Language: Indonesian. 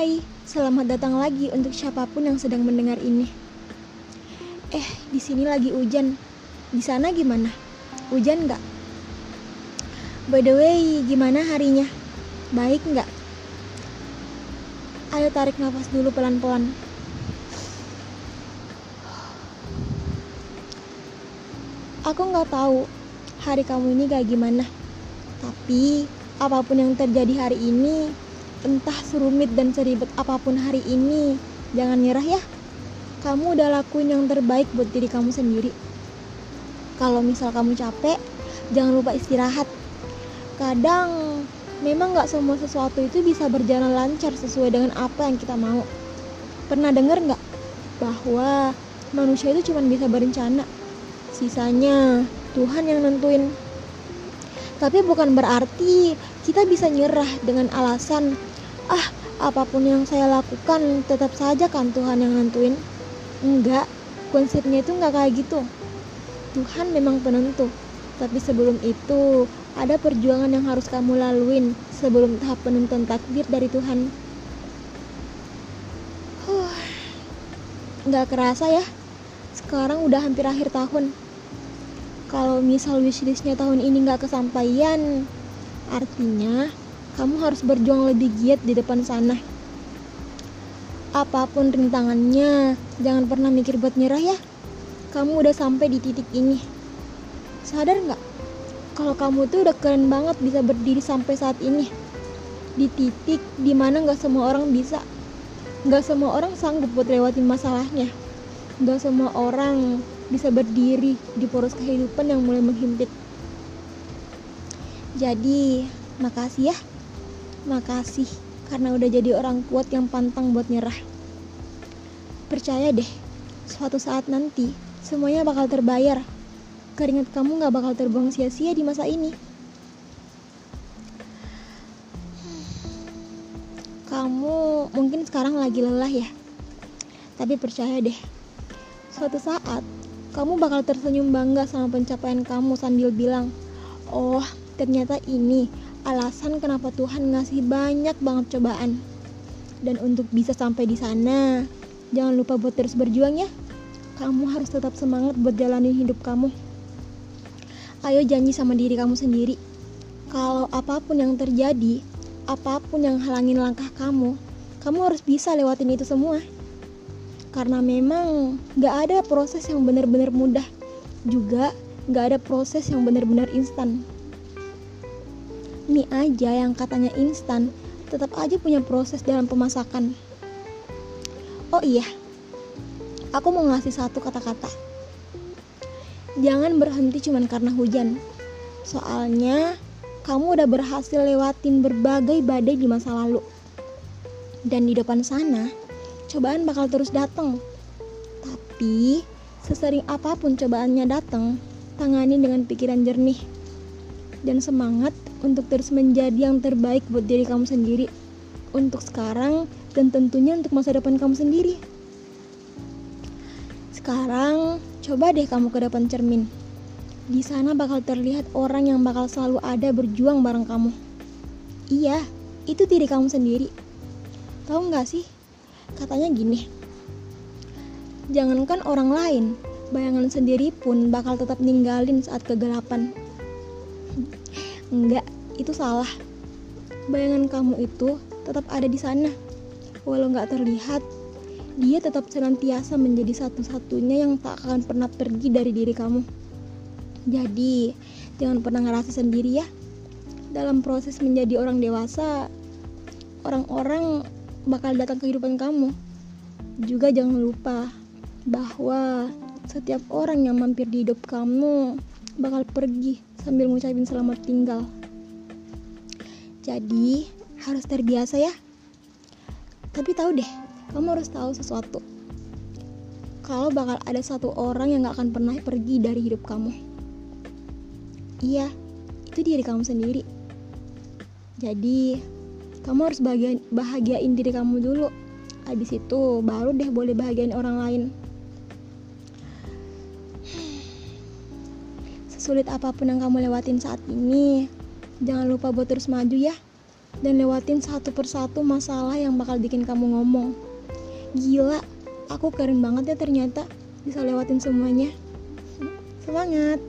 Hai, selamat datang lagi untuk siapa pun yang sedang mendengar ini. Eh, di sini lagi hujan. Di sana gimana? Hujan nggak? By the way, gimana harinya? Baik nggak? Ayo tarik nafas dulu pelan-pelan. Aku nggak tahu hari kamu ini kayak gimana. Tapi apa pun yang terjadi hari ini, entah serumit dan seribet apa pun hari ini, jangan nyerah ya. Kamu udah lakuin yang terbaik buat diri kamu sendiri. Kalau misal kamu capek, jangan lupa istirahat. Kadang memang nggak semua sesuatu itu bisa berjalan lancar sesuai dengan apa yang kita mau. Pernah dengar nggak bahwa manusia itu cuma bisa berencana, sisanya Tuhan yang nentuin. Tapi bukan berarti kita bisa nyerah dengan alasan, ah apa pun yang saya lakukan tetap saja kan Tuhan yang nentuin. Enggak, konsepnya itu enggak kayak gitu. Tuhan memang penentu, tapi sebelum itu ada perjuangan yang harus kamu laluin sebelum tahap penentuan takdir dari Tuhan. Huh, nggak kerasa ya, sekarang udah hampir akhir tahun kalau misal wishlistnya tahun ini nggak kesampaian artinya kamu harus berjuang lebih giat di depan sana. Apa pun rintangannya jangan pernah mikir buat nyerah ya. Kamu udah sampai di titik ini. Sadar nggak? Kalau kamu tuh udah keren banget bisa berdiri sampai saat ini. Di titik di mana nggak semua orang bisa. Nggak semua orang sanggup buat lewatin masalahnya. Nggak semua orang bisa berdiri di poros kehidupan yang mulai menghimpit. Jadi, makasih ya. Makasih karena udah jadi orang kuat yang pantang buat nyerah. Percaya deh, suatu saat nanti semuanya bakal terbayar. Keringat kamu gak bakal terbuang sia-sia di masa ini. Kamu mungkin sekarang lagi lelah ya. Tapi percaya deh, suatu saat kamu bakal tersenyum bangga sama pencapaian kamu sambil bilang, "Oh, ternyata ini alasan kenapa Tuhan ngasih banyak banget cobaan." Dan untuk bisa sampai di sana, jangan lupa buat terus berjuang ya. Kamu harus tetap semangat buat jalanin hidup kamu. Ayo janji sama diri kamu sendiri. Kalau apa pun yang terjadi, apa pun yang halangin langkah kamu, kamu harus bisa lewatin itu semua karena memang gak ada proses yang benar-benar mudah juga gak ada proses yang benar-benar instan mie aja yang katanya instan tetap aja punya proses dalam pemasakan. Oh iya aku mau ngasih satu kata-kata. Jangan berhenti cuman karena hujan. Soalnya kamu udah berhasil lewatin berbagai badai di masa lalu. Dan di depan sana cobaan bakal terus datang. Tapi, sesering apa pun cobaannya datang, tangani dengan pikiran jernih dan semangat untuk terus menjadi yang terbaik buat diri kamu sendiri untuk sekarang dan tentunya untuk masa depan kamu sendiri. Sekarang, coba deh kamu ke depan cermin. Di sana bakal terlihat orang yang bakal selalu ada berjuang bareng kamu. Iya, itu diri kamu sendiri. Tahu nggak sih, Katanya gini, jangankan orang lain, bayangan sendiri pun bakal tetap ninggalin saat kegelapan. Enggak, itu salah. Bayangan kamu itu tetap ada di sana. Walau nggak terlihat, dia tetap senantiasa menjadi satu-satunya yang tak akan pernah pergi dari diri kamu. Jadi, jangan pernah ngerasa sendiri ya. Dalam proses menjadi orang dewasa, orang-orang bakal datang kehidupan kamu. Juga jangan lupa bahwa setiap orang yang mampir di hidup kamu bakal pergi sambil ngucapin selamat tinggal. Jadi, harus terbiasa ya. Tapi tahu deh, kamu harus tahu sesuatu. Kalau bakal ada satu orang yang gak akan pernah pergi dari hidup kamu. Iya, itu diri kamu sendiri. Jadi, kamu harus bahagiain, bahagiain diri kamu dulu habis itu baru deh boleh bahagiain orang lain sesulit apa pun yang kamu lewatin saat ini jangan lupa buat terus maju ya dan lewatin satu persatu masalah yang bakal bikin kamu ngomong. Gila, aku keren banget ya ternyata bisa lewatin semuanya. Semangat!